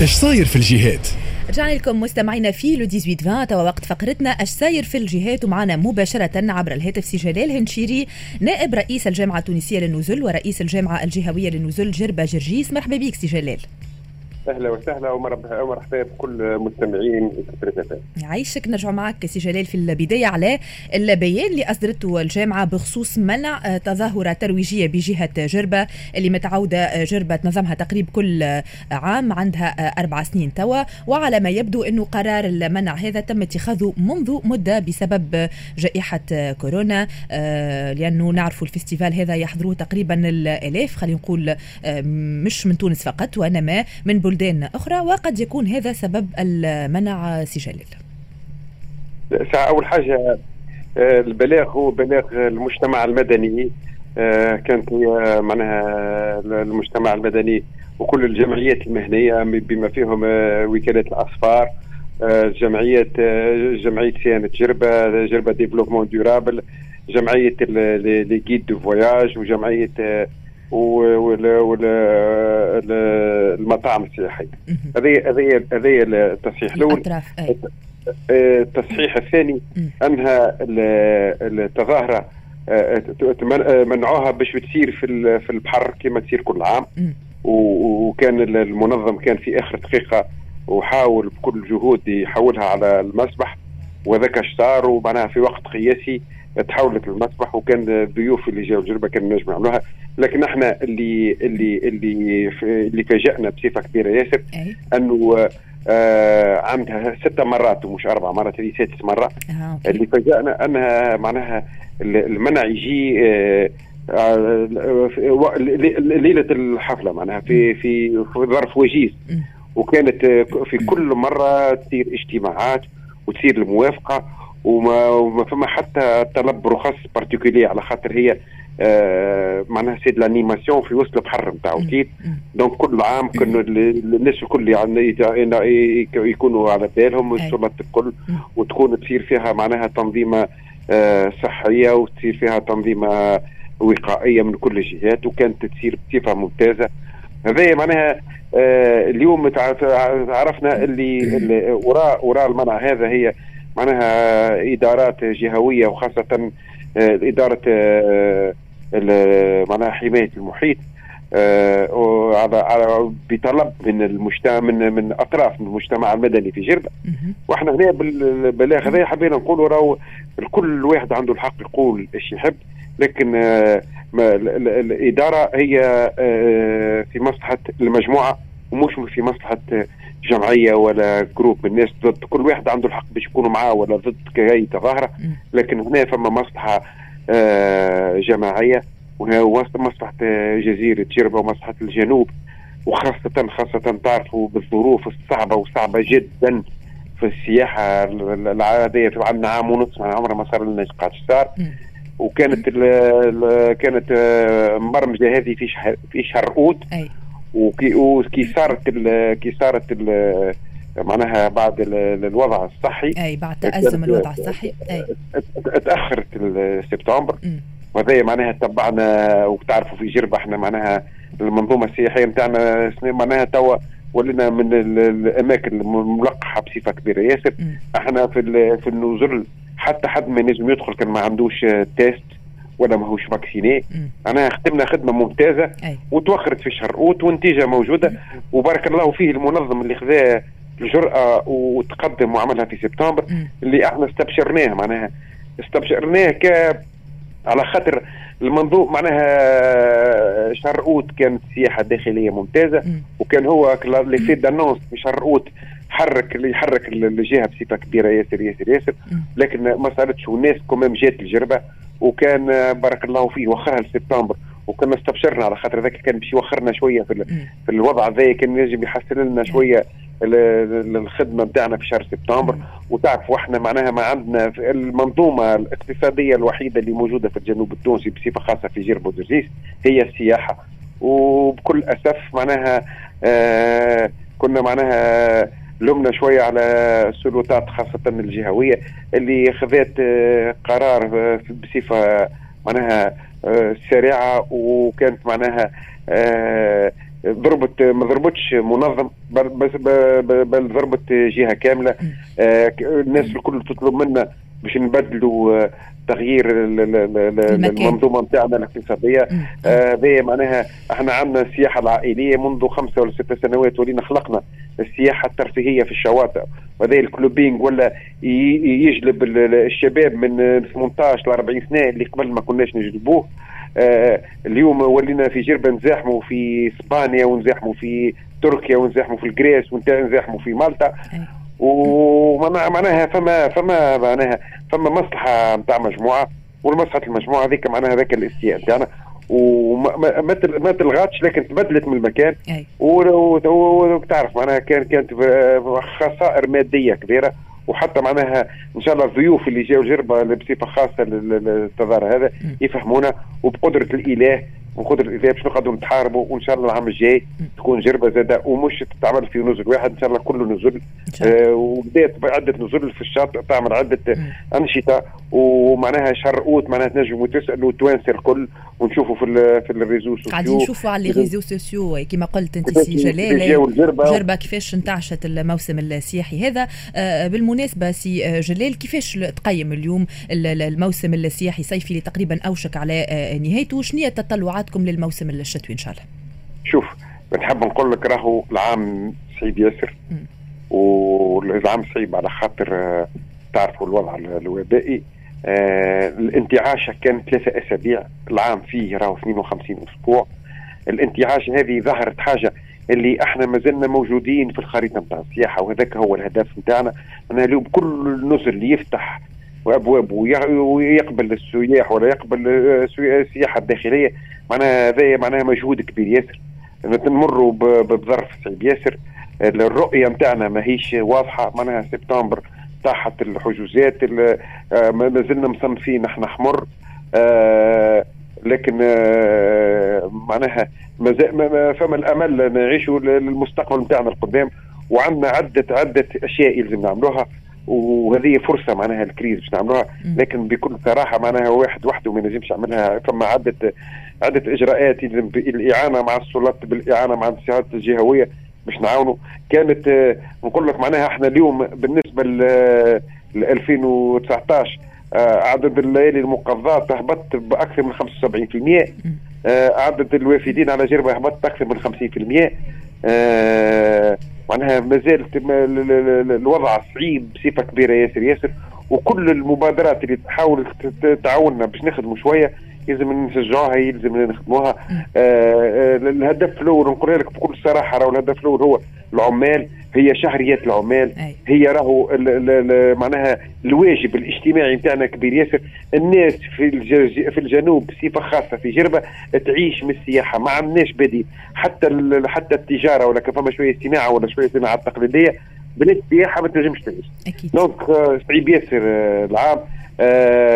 إيش صاير في الجهات رجعنا لكم مستمعينا في le 18 20 توا وقت فقرتنا اش صاير في الجهات ومعنا مباشرة عبر الهاتف سي جلال هنشيري نائب رئيس الجامعة التونسية للنزل ورئيس الجامعة الجهوية للنزل جربة جرجيس. مرحبا بك سي جلال. أهلا وسهلا ومرحبا بكل مستمعين عايشك نرجع معك سي جلال في البداية على البيان اللي أصدرته الجامعة بخصوص منع تظاهرة ترويجية بجهة جربة اللي متعودة جربة تنظمها تقريبا كل عام عندها أربع سنين توا. وعلى ما يبدو إنه قرار المنع هذا تم اتخاذه منذ مدة بسبب جائحة كورونا لأنه نعرفوا الفستيفال هذا يحضروه تقريبا الآلاف خلينا نقول مش من تونس فقط وإنما من بلدان بلدان أخرى وقد يكون هذا سبب المنع سجلال أول حاجة آه، البلاغ هو بلاغ المجتمع المدني آه، كانت هي معناها المجتمع المدني وكل الجمعيات المهنية بما فيهم آه، وكالة الأسفار جمعية جمعية صيانة جربة جربة développement durable جمعية les de voyage وجمعية والمطاعم السياحيه هذه هذه هذه التصحيح الأول. التصحيح الثاني أنها التظاهرة آه، منعوها باش تصير في في البحر كما تصير كل عام. وكان المنظم كان في آخر دقيقة وحاول بكل جهود يحولها على المسبح. وذاك اش صار ومعناها في وقت قياسي تحولت للمسبح وكان الضيوف اللي جاوا الجربة كانوا نجم يعملوها. لكن إحنا اللي اللي اللي اللي فاجئنا بصفة كبيرة ياسر أنه آه عندها ست مرات ومش أربع مرات هذه سادس مرة. آه، اللي فاجئنا أنها معناها المنع يجي آه, آه، ليلة الحفلة معناها في في في ظرف وجيز. وكانت في كل مرة تصير اجتماعات وتصير الموافقة وما, وما فما حتى طلب رخص particulier على خاطر هي آه معناها c'est l'animation في وسط البحر نتاعو دونك كل عام كانوا الناس الكل يعني يكونوا على بالهم والشرطة الكل وتكون تصير فيها معناها تنظيمة آه صحية وتصير فيها تنظيمة وقائية من كل الجهات وكانت تصير بصفة ممتازة. هذا معناها آه اليوم عرفنا اللي, اللي وراء وراء المنع هذا هي معناها إدارات جهوية وخاصة آه، إدارة آه، معناها حمايه المحيط آه، على بطلب من المجتمع من من أطراف من المجتمع المدني في جربة. وإحنا هنا بالبلاغ هذا حبينا نقولوا راهو الكل واحد عنده الحق يقول إيش يحب لكن الإدارة هي في مصلحة المجموعة ومش في مصلحة جمعية ولا جروب من الناس. ضد كل واحد عنده الحق باش يكونوا معاه ولا ضد كأي تظاهرة. لكن هنا فما مصلحة آه، جماعية وهي مصلحه جزيره جربه ومصلحه الجنوب. وخاصة خاصة تعرفوا بالظروف الصعبة وصعبة جدا في السياحة العادية. عندنا عام ونص عمرها ما صار لنا قاعد صار؟ وكانت ال ال كانت آه، مرمجه هذه في شهر في شهر أوت. وكي وكي صارت كي صارت معناها بعد الوضع الصحي أي بعد تأزم الوضع الصحي أي. تاخرت سبتمبر. وهذا معناها تبعنا وتعرفوا في جربة إحنا معناها المنظومة السياحية نتاعنا معناها توا ولينا من الأماكن الملقحة بصفة كبيرة. ياسر إحنا في في النزل حتى حد ما ينجم يدخل كان ما عندوش test ولا ماهوش vacciné. أنا خدمنا خدمة ممتازة أي. وتوخرت في شهر اوت والنتيجة موجودة. وبارك الله فيه المنظم اللي خذا الجرأة وتقدم وعملها في سبتمبر اللي إحنا استبشرناه معناها استبشرناه ك على خاطر المنظوم معناها شهر أوت كانت سياحة داخلية ممتازة وكان هو اللي في دانونس في شهر أوت حرك اللي يحرك الجهة بصفة كبيرة ياسر ياسر ياسر. لكن ما صارتش والناس كمان جات الجربة وكان بارك الله فيه وخرها لسبتمبر وكنا استبشرنا على خاطر ذاك كان باش يوخرنا شوية في, في الوضع ذا كان يجب يحسن لنا شوية الخدمه بتاعنا في شهر سبتمبر. وتعرفوا إحنا معناها ما عندنا المنظومة الاقتصادية الوحيدة اللي موجودة في الجنوب التونسي بصفة خاصة في جرب وزرزيس هي السياحة. وبكل أسف معناها آه كنا معناها لمنا شوية على السلطات خاصة الجهوية اللي خذت آه، قرار آه، بصفة معناها آه، سريعة. وكانت معناها ضربت ما ضربتش منظم بس بل ضربت جهة كاملة. آه الناس الكل تطلب منا باش نبدلوا آه، تغيير المنظومة نتاعنا الاقتصادية. هذا آه معناها إحنا عندنا السياحة العائلية منذ خمسه ولا ست سنوات ولينا خلقنا السياحة الترفيهية في الشواطئ. وهذا الكلوبينج ولا يجلب الشباب من 18 ل 40 سنة اللي قبل ما كناش نجلبوه. آه اليوم ولينا في جربه نزاحموا في إسبانيا ونزاحموا في تركيا ونزاحموا في الجريس ونزاحموا في مالطا. ومعناها فما فما معناها فما مصلحة نتاع مجموعة. والمصلحة المجموعة هذيك معناها هذاك الاستياء نتاعنا. وما ما تلغاتش لكن تبدلت من المكان. وتعرف معناها كان كانت خسائر مادية كبيرة. وحتى معناها إن شاء الله الضيوف اللي جاوا جربة بصفه خاصة للتظاهر هذا يفهمونا وبقدرة الإله وقدر الاذاعه باش نقعدوا نتحاربوا وإن شاء الله العام الجاي تكون جربة زادة ومش تتعمل في نزل واحد إن شاء الله كله نزل. آه وبدات عدة نزل في الشاطئ تعمل عدة أنشطة ومعناها شهر أوت معناها تنجموا تسألوا التوانسه الكل ونشوفوا في في ال réseaux sociaux. قاعدين نشوفوا على ال réseaux sociaux كما قلت أنت سي جلال جربة كيفاش انتعشت الموسم السياحي هذا. آه بالمناسبة سي آه، جلال كيفاش تقيم اليوم الموسم السياحي؟ الصيفي اللي تقريبا أوشك على آه، نهايته. شنو هي التطلعات توقعاتكم للموسم الشتوي إن شاء الله. شوف بنحب نقول لك راهو العام صعيب ياسر. والعام صعيب على خاطر آه، تعرفوا الوضع الوبائي. آه الانتعاشه كانت ثلاثة أسابيع. العام فيه راهو 52 أسبوع. الانتعاش هذه ظهرت حاجة اللي إحنا ما زلنا موجودين في الخريطة نتاع السياحة وهذاك هو الهدف نتاعنا أنا اليوم كل نزل اللي يفتح وابواب ويقبل السياح ولا يقبل السياحة الداخلية معناها هذا معناها مجهود كبير ياسر. نمروا بظرف صعيب ياسر. الرؤية نتاعنا ماهيش واضحة. معناها سبتمبر طاحت الحجوزات آه، ما زلنا مصنفين إحنا حمر. آه، لكن آه، معناها ما فما الأمل نعيشوا للمستقبل نتاعنا القدام. وعندنا عده عدة أشياء يلزم نعملوها. وهذه فرصة معناها الكريز باش نعملوها. لكن بكل صراحة معناها واحد وحده ما ينجمش يعملها. ثم عدة عده إجراءات الاعانه مع السلطات بالإعانة مع السلطات الجهوية باش نعاونوا. كانت آه، نقول لك معناها إحنا اليوم بالنسبة ل 2019 آه، عدد الليالي المقضاة هبط بأكثر من 75% آه، عدد الوافدين على جربة هبط أكثر من 50% معناها ما زالت الوضع صعيب بصفة كبيرة ياسر ياسر. وكل المبادرات اللي تحاول تعاوننا باش نخدموا شوية يلزم نشجعوها يلزم نخدموها. آه آه الهدف الأول نقول لك بكل صراحة راهو الهدف الأول هو العمال هي شهريات العمال هي راهو معناها الواجب الاجتماعي نتاعنا كبير. ياسر الناس في في الجنوب بصفة خاصة في جربة تعيش من السياحة ما عندناش بديل. حتى حتى التجارة ولا كان فما شوية صناعة ولا شوية صناعة تقليدية بلا السياحة ما تنجمش تعيش. دونك صعيب ياسر العام آه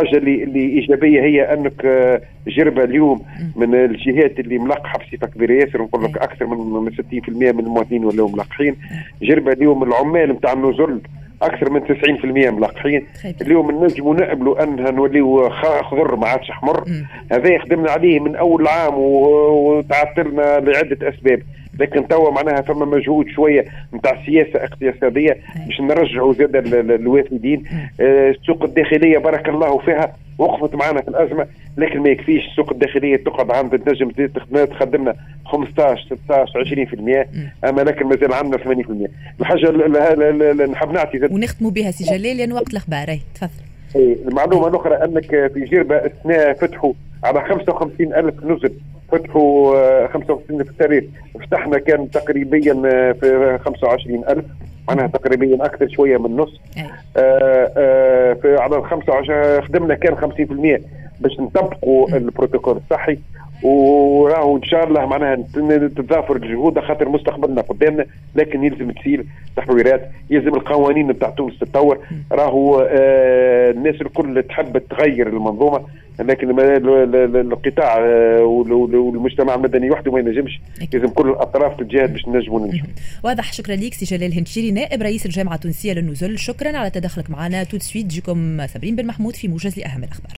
الحاجة اللي اللي إيجابية هي أنك آه جربة اليوم من الجهات اللي ملقحة بصفة كبيرة. ياسر نقول لك أكثر من 60% من المواطنين ولاو ملقحين. جربة اليوم العمال نتاع النزل أكثر من 90% ملقحين. اليوم نجموا نقبلوا أنها نوليو خضر ما عادش احمر هذا خدمنا عليه من أول عام وتعثرنا لعدة أسباب. لكن توا معناها فما مجهود شوية نتاع سياسة اقتصادية باش نرجعوا زاد الوافدين. آه، السوق الداخلية بارك الله فيها وقفت معنا في الأزمة لكن ما يكفيش السوق الداخلية تقعد عند تنجم تخدمنا 15 16 20% أما لكن مازال عندنا 80% الحاجة نحب نعطي ونختموا بها سي جلال لأن وقت الأخبار. تفضل. المعلومه الاخرى أنك في جربه السنة فتحوا على 55 ألف نزل فتحوا 55 في التاريخ. فتحنا كان تقريبا في 25 ألف معناها تقريبا أكثر شوية من نص. آه آه في على 25 خدمنا كان 50% باش نطبقوا البروتوكول الصحي. وراهو إن شاء الله معناها تتضافر الجهود خاطر مستقبلنا قدامنا لكن يلزم تسير تحويرات يلزم القوانين بتاع تونس تتطور. راهو آه الناس الكل تحب تغير المنظومة لكن القطاع آه، والمجتمع المدني وحده ما ينجمش. لازم كل الأطراف تتجاهد باش ننجموا نمشوا. واضح. شكرا لك سي جلال هنشيري نائب رئيس الجامعة التونسية للنزل شكرا على تدخلك معنا. tout de suite جيكم صابرين بن محمود في موجز لأهم الأخبار.